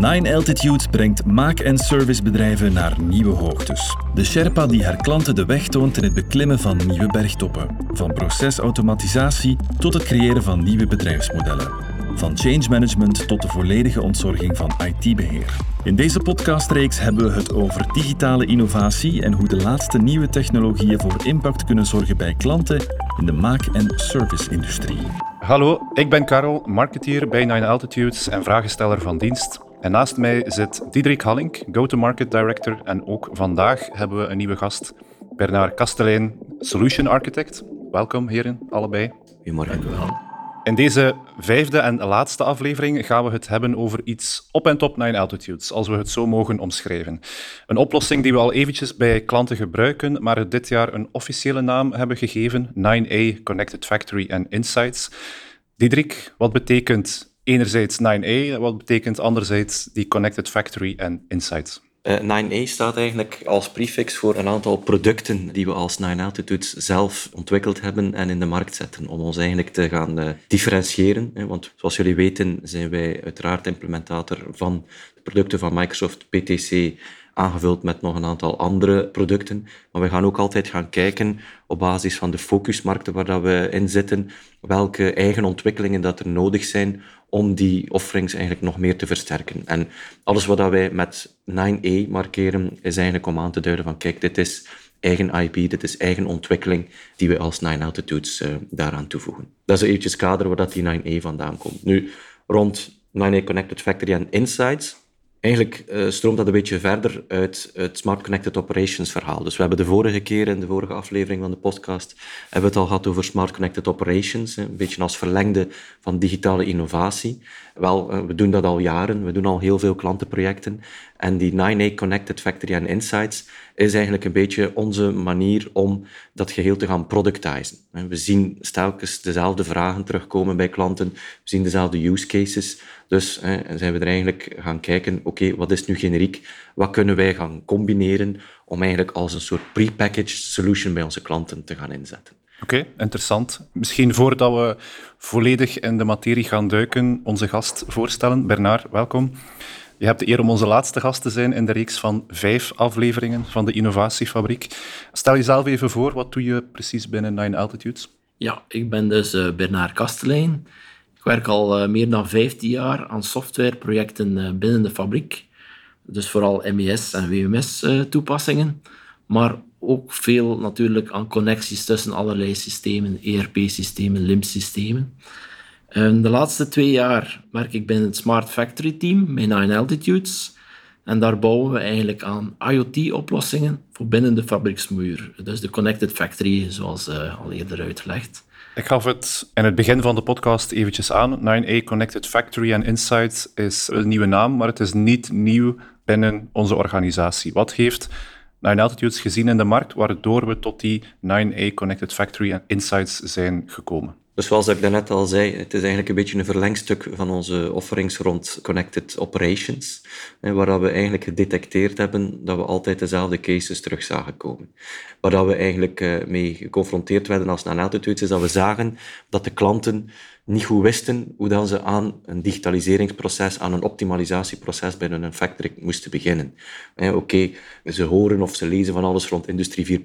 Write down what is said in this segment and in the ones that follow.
Nine Altitudes brengt maak- en servicebedrijven naar nieuwe hoogtes. De Sherpa die haar klanten de weg toont in het beklimmen van nieuwe bergtoppen. Van procesautomatisatie tot het creëren van nieuwe bedrijfsmodellen. Van change management tot de volledige ontzorging van IT-beheer. In deze podcastreeks hebben we het over digitale innovatie en hoe de laatste nieuwe technologieën voor impact kunnen zorgen bij klanten in de maak- en service-industrie. Hallo, ik ben Karel, marketeer bij Nine Altitudes en vragensteller van dienst. En naast mij zit Diederik Hallink, Go-to-Market Director. En ook vandaag hebben we een nieuwe gast, Bernard Kastelein, Solution Architect. Welkom heren, allebei. Goedemorgen. In deze vijfde en laatste aflevering gaan we het hebben over iets op en top Nine Altitudes, als we het zo mogen omschrijven. Een oplossing die we al eventjes bij klanten gebruiken, maar het dit jaar een officiële naam hebben gegeven, 9A Connected Factory and Insights. Diederik, wat betekent enerzijds 9A, wat betekent anderzijds die Connected Factory and Insights? Uh, 9A staat eigenlijk als prefix voor een aantal producten die we als Nine Altitudes zelf ontwikkeld hebben en in de markt zetten, om ons eigenlijk te gaan uh, differentiëren. Hè, want zoals jullie weten zijn wij uiteraard implementator van de producten van Microsoft PTC, aangevuld met nog een aantal andere producten. Maar we gaan ook altijd gaan kijken op basis van de focusmarkten waar dat we in zitten, welke eigen ontwikkelingen dat er nodig zijn om die offerings eigenlijk nog meer te versterken. En alles wat wij met 9A markeren, is eigenlijk om aan te duiden van kijk, dit is eigen IP, dit is eigen ontwikkeling die we als 9 Altitudes uh, daaraan toevoegen. Dat is eventjes kader waar dat die 9A vandaan komt. Nu, rond 9A Connected Factory en Insights, Eigenlijk uh, stroomt dat een beetje verder uit het Smart Connected Operations verhaal. Dus we hebben de vorige keer in de vorige aflevering van de podcast hebben we het al gehad over Smart Connected Operations, een beetje als verlengde van digitale innovatie. Wel, uh, we doen dat al jaren, we doen al heel veel klantenprojecten. En die 9A Connected Factory and Insights is eigenlijk een beetje onze manier om dat geheel te gaan productizen. We zien telkens dezelfde vragen terugkomen bij klanten, we zien dezelfde use cases. Dus hè, zijn we er eigenlijk gaan kijken, oké, wat is nu generiek? Wat kunnen wij gaan combineren om eigenlijk als een soort prepackaged solution bij onze klanten te gaan inzetten? Oké, interessant. Misschien voordat we volledig in de materie gaan duiken, onze gast voorstellen. Bernard, welkom. Je hebt de eer om onze laatste gast te zijn in de reeks van vijf afleveringen van de Innovatiefabriek. Stel jezelf even voor, wat doe je precies binnen Nine Altitudes? Ja, ik ben dus uh, Bernard Kastelein. Ik werk al uh, meer dan 15 jaar aan softwareprojecten uh, binnen de fabriek. Dus vooral MES en WMS-toepassingen. maar ook veel natuurlijk aan connecties tussen allerlei systemen, ERP-systemen, LIMS-systemen. De laatste twee jaar werk ik binnen het Smart Factory team bij Nine Altitudes. En daar bouwen we eigenlijk aan IoT-oplossingen voor binnen de fabrieksmuur. Dus de Connected Factory, zoals uh, al eerder uitgelegd. Ik gaf het in het begin van de podcast eventjes aan. 9A Connected Factory and Insights is een nieuwe naam, maar het is niet nieuw binnen onze organisatie. Wat heeft Nine Altitudes gezien in de markt, waardoor we tot die 9A Connected Factory and Insights zijn gekomen? Dus zoals ik daarnet al zei, het is eigenlijk een beetje een verlengstuk van onze offerings rond Connected Operations, waar we eigenlijk gedetecteerd hebben dat we altijd dezelfde cases terug zagen komen. Waar we eigenlijk mee geconfronteerd werden als Nanatitudes, is dat we zagen dat de klanten niet goed wisten hoe dan ze aan een digitaliseringsproces, aan een optimalisatieproces binnen een factory moesten beginnen. Oké, ze horen of ze lezen van alles rond Industrie 4.0.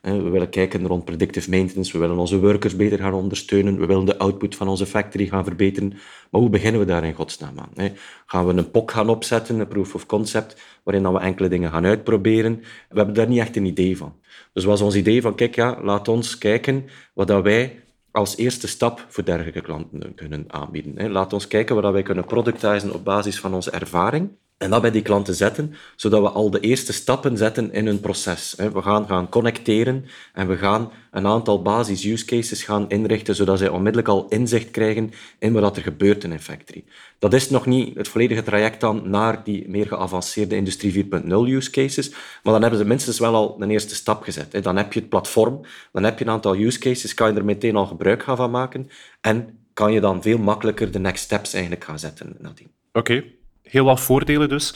We willen kijken rond predictive maintenance, we willen onze workers beter gaan ondersteunen, we willen de output van onze factory gaan verbeteren. Maar hoe beginnen we daar in godsnaam aan? Gaan we een POC gaan opzetten, een proof of concept, waarin we enkele dingen gaan uitproberen? We hebben daar niet echt een idee van. Dus was ons idee van, kijk ja, laat ons kijken wat dat wij als eerste stap voor dergelijke klanten kunnen aanbieden. Laat ons kijken wat wij kunnen productizen op basis van onze ervaring en dat bij die klanten zetten, zodat we al de eerste stappen zetten in hun proces. We gaan gaan connecteren en we gaan een aantal basis use cases gaan inrichten, zodat zij onmiddellijk al inzicht krijgen in wat er gebeurt in factory. Dat is nog niet het volledige traject dan naar die meer geavanceerde Industrie 4.0 use cases, maar dan hebben ze minstens wel al een eerste stap gezet. Dan heb je het platform, dan heb je een aantal use cases, kan je er meteen al gebruik van maken en kan je dan veel makkelijker de next steps eigenlijk gaan zetten nadien. Oké, heel wat voordelen dus.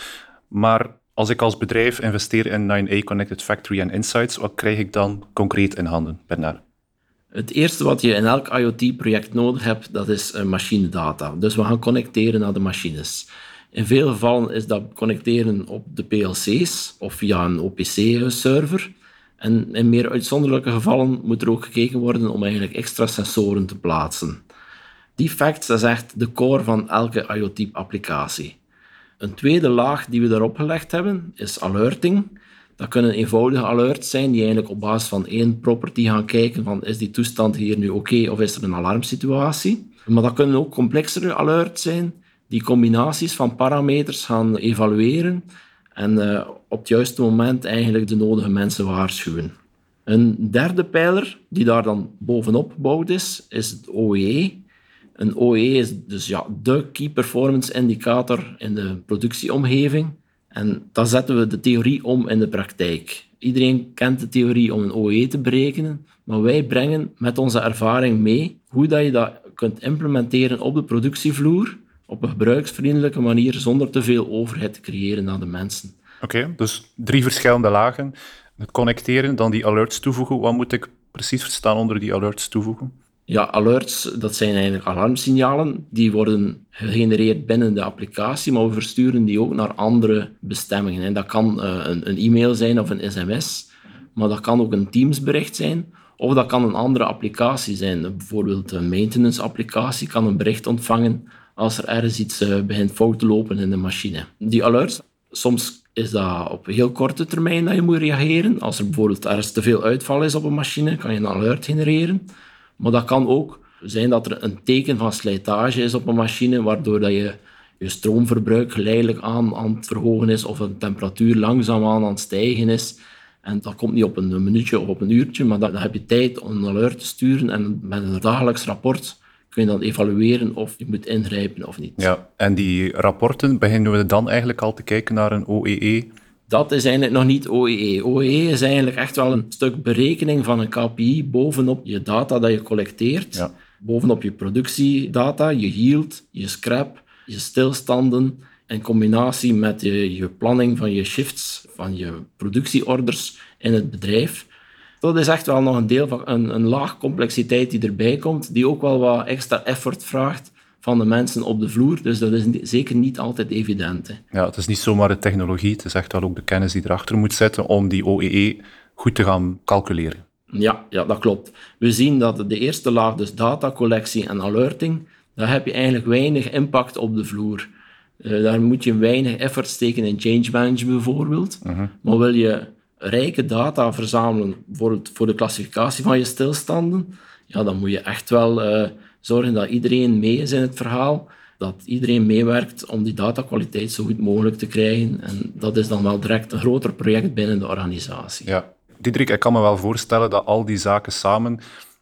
Maar als ik als bedrijf investeer in 9A Connected Factory en Insights, wat krijg ik dan concreet in handen, Bernard? Het eerste wat je in elk IoT-project nodig hebt, dat is machinedata. Dus we gaan connecteren naar de machines. In veel gevallen is dat connecteren op de PLC's of via een OPC-server. En in meer uitzonderlijke gevallen moet er ook gekeken worden om eigenlijk extra sensoren te plaatsen. Die facts is echt de core van elke IoT-applicatie. Een tweede laag die we daarop gelegd hebben is alerting. Dat kunnen eenvoudige alerts zijn die eigenlijk op basis van één property gaan kijken van is die toestand hier nu oké of is er een alarmsituatie. Maar dat kunnen ook complexere alerts zijn die combinaties van parameters gaan evalueren en uh, op het juiste moment eigenlijk de nodige mensen waarschuwen. Een derde pijler die daar dan bovenop gebouwd is, is het OEE. Een OEE is dus ja, de key performance indicator in de productieomgeving. En dan zetten we de theorie om in de praktijk. Iedereen kent de theorie om een OE te berekenen, maar wij brengen met onze ervaring mee hoe dat je dat kunt implementeren op de productievloer op een gebruiksvriendelijke manier zonder te veel overheid te creëren aan de mensen. Oké, dus drie verschillende lagen. Het connecteren, dan die alerts toevoegen. Wat moet ik precies verstaan onder die alerts toevoegen? Ja, alerts, dat zijn eigenlijk alarmsignalen. Die worden gegenereerd binnen de applicatie, maar we versturen die ook naar andere bestemmingen. En dat kan uh, een, e-mail zijn of een sms, maar dat kan ook een Teams-bericht zijn. Of dat kan een andere applicatie zijn. Bijvoorbeeld een maintenance-applicatie kan een bericht ontvangen als er ergens iets uh, begint fout te lopen in de machine. Die alerts, soms is dat op heel korte termijn dat je moet reageren. Als er bijvoorbeeld ergens te veel uitval is op een machine, kan je een alert genereren. Maar dat kan ook zijn dat er een teken van slijtage is op een machine, waardoor dat je je stroomverbruik geleidelijk aan, aan het verhogen is of de temperatuur langzaamaan aan het stijgen is. En dat komt niet op een minuutje of op een uurtje, maar dan heb je tijd om een alert te sturen en met een dagelijks rapport kun je dan evalueren of je moet ingrijpen of niet. Ja, en die rapporten, beginnen we dan eigenlijk al te kijken naar een OEE? Dat is eigenlijk nog niet OEE. OEE is eigenlijk echt wel een stuk berekening van een KPI bovenop je data dat je collecteert. Ja. Bovenop je productiedata, je yield, je scrap, je stilstanden. In combinatie met je, je planning van je shifts, van je productieorders in het bedrijf dat is echt wel nog een deel van een, een laag complexiteit die erbij komt, die ook wel wat extra effort vraagt van de mensen op de vloer. Dus dat is zeker niet altijd evident. Hè. Ja, het is niet zomaar de technologie, het is echt wel ook de kennis die erachter moet zitten om die OEE goed te gaan calculeren. Ja, ja, dat klopt. We zien dat de eerste laag, dus datacollectie en alerting, daar heb je eigenlijk weinig impact op de vloer. Uh, daar moet je weinig effort steken in change management bijvoorbeeld. Mhm. Maar wil je rijke data verzamelen voor, voor de klassificatie van je stilstanden, ja, dan moet je echt wel uh, zorgen dat iedereen mee is in het verhaal, dat iedereen meewerkt om die datakwaliteit zo goed mogelijk te krijgen. En dat is dan wel direct een groter project binnen de organisatie. Ja. Diederik, ik kan me wel voorstellen dat al die zaken samen,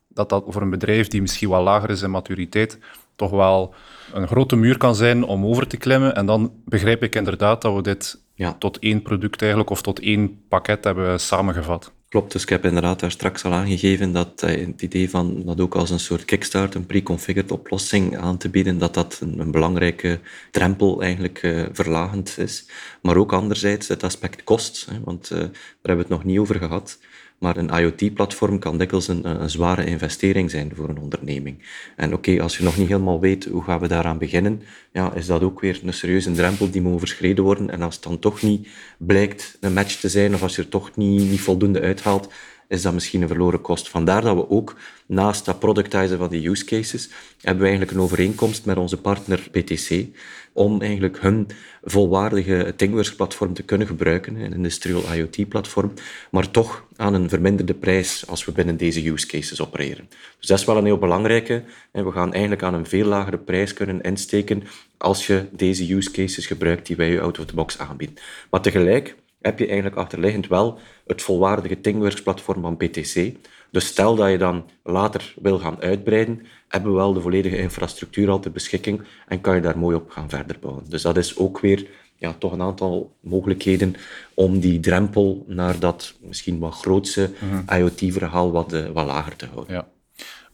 dat dat voor een bedrijf die misschien wat lager is in maturiteit, toch wel een grote muur kan zijn om over te klimmen. En dan begrijp ik inderdaad dat we dit ja. tot één product eigenlijk, of tot één pakket hebben samengevat. Klopt, dus ik heb inderdaad daar straks al aangegeven dat uh, het idee van dat ook als een soort kickstart, een pre-configured oplossing aan te bieden, dat dat een, belangrijke drempel eigenlijk uh, verlagend is. Maar ook anderzijds het aspect kost, want uh, daar hebben we het nog niet over gehad. Maar een IoT-platform kan dikwijls een, zware investering zijn voor een onderneming. En oké, als je nog niet helemaal weet hoe gaan we daaraan beginnen, ja, is dat ook weer een serieuze drempel die moet overschreden worden. En als het dan toch niet blijkt een match te zijn, of als je er toch niet, niet voldoende uithaalt, is dat misschien een verloren kost. Vandaar dat we ook, naast dat productizen van die use cases, hebben we eigenlijk een overeenkomst met onze partner BTC om eigenlijk hun volwaardige ThingWorks-platform te kunnen gebruiken, een industrial IoT-platform, maar toch aan een verminderde prijs als we binnen deze use cases opereren. Dus dat is wel een heel belangrijke. En we gaan eigenlijk aan een veel lagere prijs kunnen insteken als je deze use cases gebruikt die wij je out of the box aanbieden. Maar tegelijk heb je eigenlijk achterliggend wel het volwaardige ThingWorks-platform van BTC. Dus stel dat je dan later wil gaan uitbreiden, hebben we wel de volledige infrastructuur al ter beschikking en kan je daar mooi op gaan verder bouwen. Dus dat is ook weer ja, toch een aantal mogelijkheden om die drempel naar dat misschien wat grootse mhm. IoT-verhaal wat, uh, wat lager te houden. Ja.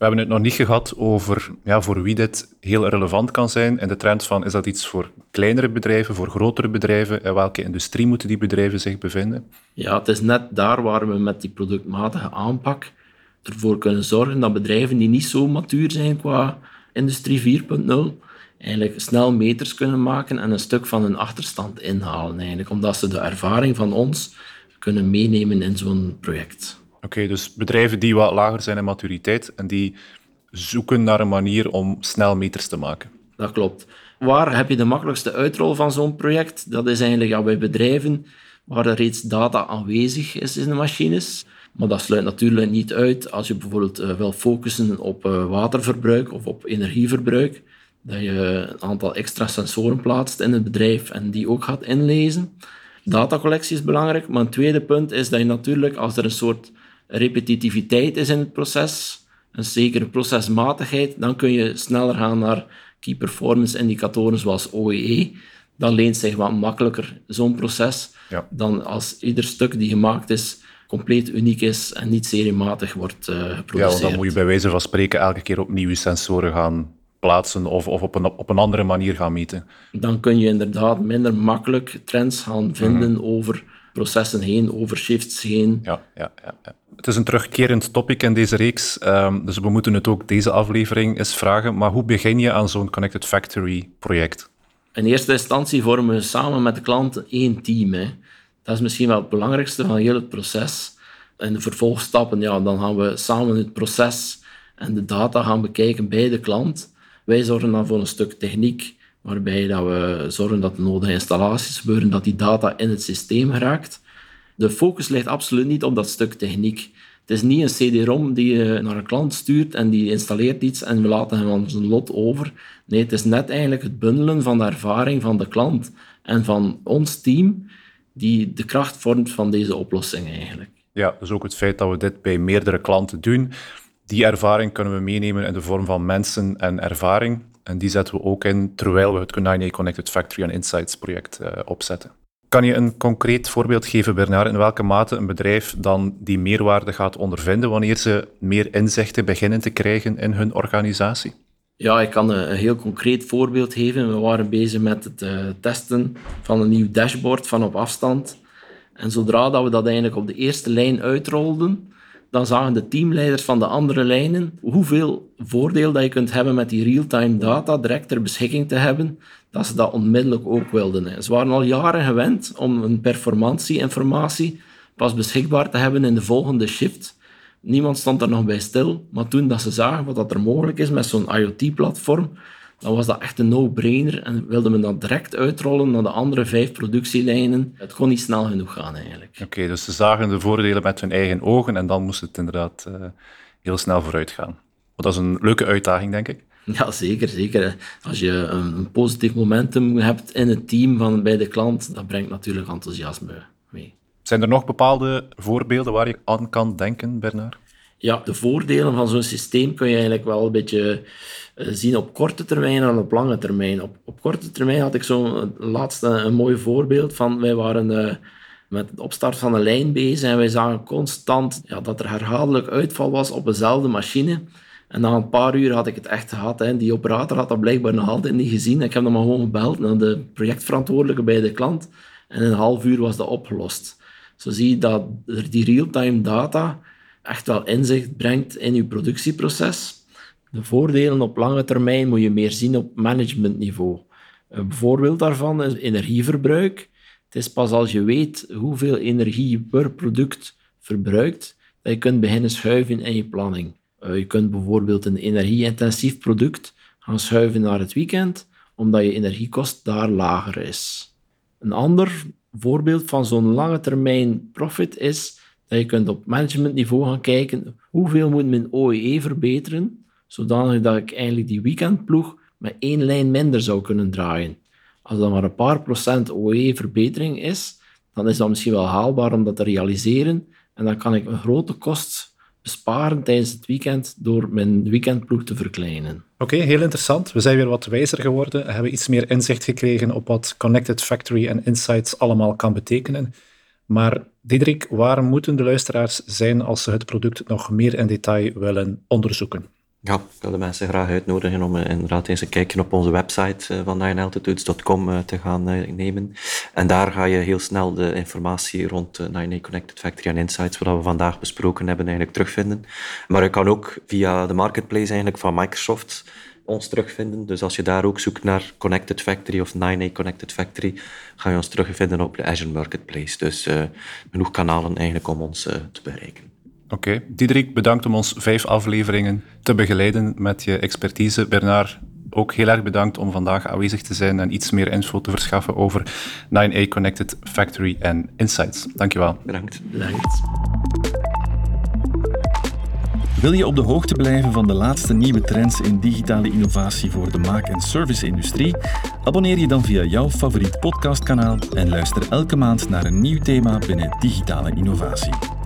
We hebben het nog niet gehad over ja, voor wie dit heel relevant kan zijn. En de trend van, is dat iets voor kleinere bedrijven, voor grotere bedrijven? En welke industrie moeten die bedrijven zich bevinden? Ja, het is net daar waar we met die productmatige aanpak ervoor kunnen zorgen dat bedrijven die niet zo matuur zijn qua industrie 4.0, eigenlijk snel meters kunnen maken en een stuk van hun achterstand inhalen. Eigenlijk, omdat ze de ervaring van ons kunnen meenemen in zo'n project. Oké, dus bedrijven die wat lager zijn in maturiteit en die zoeken naar een manier om snel meters te maken. Dat klopt. Waar heb je de makkelijkste uitrol van zo'n project? Dat is eigenlijk bij bedrijven waar er reeds data aanwezig is in de machines. Maar dat sluit natuurlijk niet uit als je bijvoorbeeld uh, wil focussen op uh, waterverbruik of op energieverbruik, dat je een aantal extra sensoren plaatst in het bedrijf en die ook gaat inlezen. Datacollectie is belangrijk, maar een tweede punt is dat je natuurlijk, als er een soort repetitiviteit is in het proces, een zekere procesmatigheid, dan kun je sneller gaan naar key performance indicatoren zoals OEE. Dat leent zich wat makkelijker, zo'n proces, ja. dan als ieder stuk die gemaakt is compleet uniek is en niet seriematig wordt uh, geproduceerd. Ja, dan moet je bij wijze van spreken elke keer opnieuw sensoren gaan plaatsen of, of op, een, op een andere manier gaan meten. Dan kun je inderdaad minder makkelijk trends gaan vinden mhm. over processen heen, over shifts heen. Ja, ja, ja, ja. Het is een terugkerend topic in deze reeks, um, dus we moeten het ook deze aflevering eens vragen. Maar hoe begin je aan zo'n Connected Factory project? In eerste instantie vormen we samen met de klant één team. Hè. Dat is misschien wel het belangrijkste van heel het proces. En de vervolgstappen, ja, dan gaan we samen het proces en de data gaan bekijken bij de klant. Wij zorgen dan voor een stuk techniek, waarbij dat we zorgen dat de nodige installaties gebeuren, dat die data in het systeem geraakt. De focus ligt absoluut niet op dat stuk techniek. Het is niet een CD-ROM die je naar een klant stuurt en die installeert iets en we laten hem aan zijn lot over. Nee, het is net eigenlijk het bundelen van de ervaring van de klant en van ons team die de kracht vormt van deze oplossing eigenlijk. Ja, dus ook het feit dat we dit bij meerdere klanten doen, die ervaring kunnen we meenemen in de vorm van mensen en ervaring. En die zetten we ook in terwijl we het Kunai Connected Factory and Insights project uh, opzetten. Kan je een concreet voorbeeld geven, Bernard, in welke mate een bedrijf dan die meerwaarde gaat ondervinden wanneer ze meer inzichten beginnen te krijgen in hun organisatie? Ja, ik kan een, heel concreet voorbeeld geven. We waren bezig met het uh, testen van een nieuw dashboard van op afstand. En zodra dat we dat eigenlijk op de eerste lijn uitrolden, dan zagen de teamleiders van de andere lijnen hoeveel voordeel dat je kunt hebben met die real-time data direct ter beschikking te hebben, dat ze dat onmiddellijk ook wilden. Ze waren al jaren gewend om een performantieinformatie pas beschikbaar te hebben in de volgende shift. Niemand stond er nog bij stil, maar toen dat ze zagen wat er mogelijk is met zo'n IoT-platform, dan was dat echt een no-brainer en wilde men dat direct uitrollen naar de andere vijf productielijnen. Het kon niet snel genoeg gaan eigenlijk. Oké, dus ze zagen de voordelen met hun eigen ogen en dan moest het inderdaad uh, heel snel vooruit gaan. dat is een leuke uitdaging, denk ik. Ja, zeker, zeker. Als je een positief momentum hebt in het team van bij de klant, dat brengt natuurlijk enthousiasme mee. Zijn er nog bepaalde voorbeelden waar je aan kan denken, Bernard? Ja, de voordelen van zo'n systeem kun je eigenlijk wel een beetje eh, zien op korte termijn en op lange termijn. Op, op korte termijn had ik zo laatste een mooi voorbeeld van, wij waren met het opstart van een lijn bezig en wij zagen constant ja, dat er herhaaldelijk uitval was op dezelfde machine. En na een paar uur had ik het echt gehad. Hè. Die operator had dat blijkbaar nog altijd niet gezien. Ik heb dan maar gewoon gebeld naar de projectverantwoordelijke bij de klant. En in een half uur was dat opgelost. Zo zie je dat die real-time data echt wel inzicht brengt in je productieproces. De voordelen op lange termijn moet je meer zien op managementniveau. Een voorbeeld daarvan is energieverbruik. Het is pas als je weet hoeveel energie je per product verbruikt, dat je kunt beginnen schuiven in je planning. Eh, je kunt bijvoorbeeld een energieintensief product gaan schuiven naar het weekend, omdat je energiekost daar lager is. Een ander voorbeeld van zo'n lange termijn profit is je kunt op managementniveau gaan kijken hoeveel moet mijn OEE verbeteren, zodanig dat ik eigenlijk die weekendploeg met één lijn minder zou kunnen draaien. Als dat maar een paar procent OEE-verbetering is, dan is dat misschien wel haalbaar om dat te realiseren en dan kan ik een grote kost besparen tijdens het weekend door mijn weekendploeg te verkleinen. Oké, heel interessant. We zijn weer wat wijzer geworden, hebben iets meer inzicht gekregen op wat Connected Factory en Insights allemaal kan betekenen. Maar Diederik, waar moeten de luisteraars zijn als ze het product nog meer in detail willen onderzoeken? Ja, ik wil de mensen graag uitnodigen om eh, inderdaad eens een kijkje op onze website eh, van ninealtitudes.com eh, te gaan nemen. En daar ga je heel snel de informatie rond Nine Connected Factory and Insights, wat we vandaag besproken hebben, eigenlijk terugvinden. Maar je kan ook via de marketplace eigenlijk van Microsoft ons terugvinden. Dus als je daar ook zoekt naar Connected Factory of 9A Connected Factory, ga je ons terugvinden op de Azure Marketplace. Dus uh, genoeg kanalen eigenlijk om ons uh, te bereiken. Oké. Okay. Diederik, bedankt om ons vijf afleveringen te begeleiden met je expertise. Bernard, ook heel erg bedankt om vandaag aanwezig te zijn en iets meer info te verschaffen over 9A Connected Factory en Insights. Dankjewel. Bedankt. Bedankt. Wil je op de hoogte blijven van de laatste nieuwe trends in digitale innovatie voor de maak- en service-industrie? Abonneer je dan via jouw favoriet podcastkanaal en luister elke maand naar een nieuw thema binnen digitale innovatie.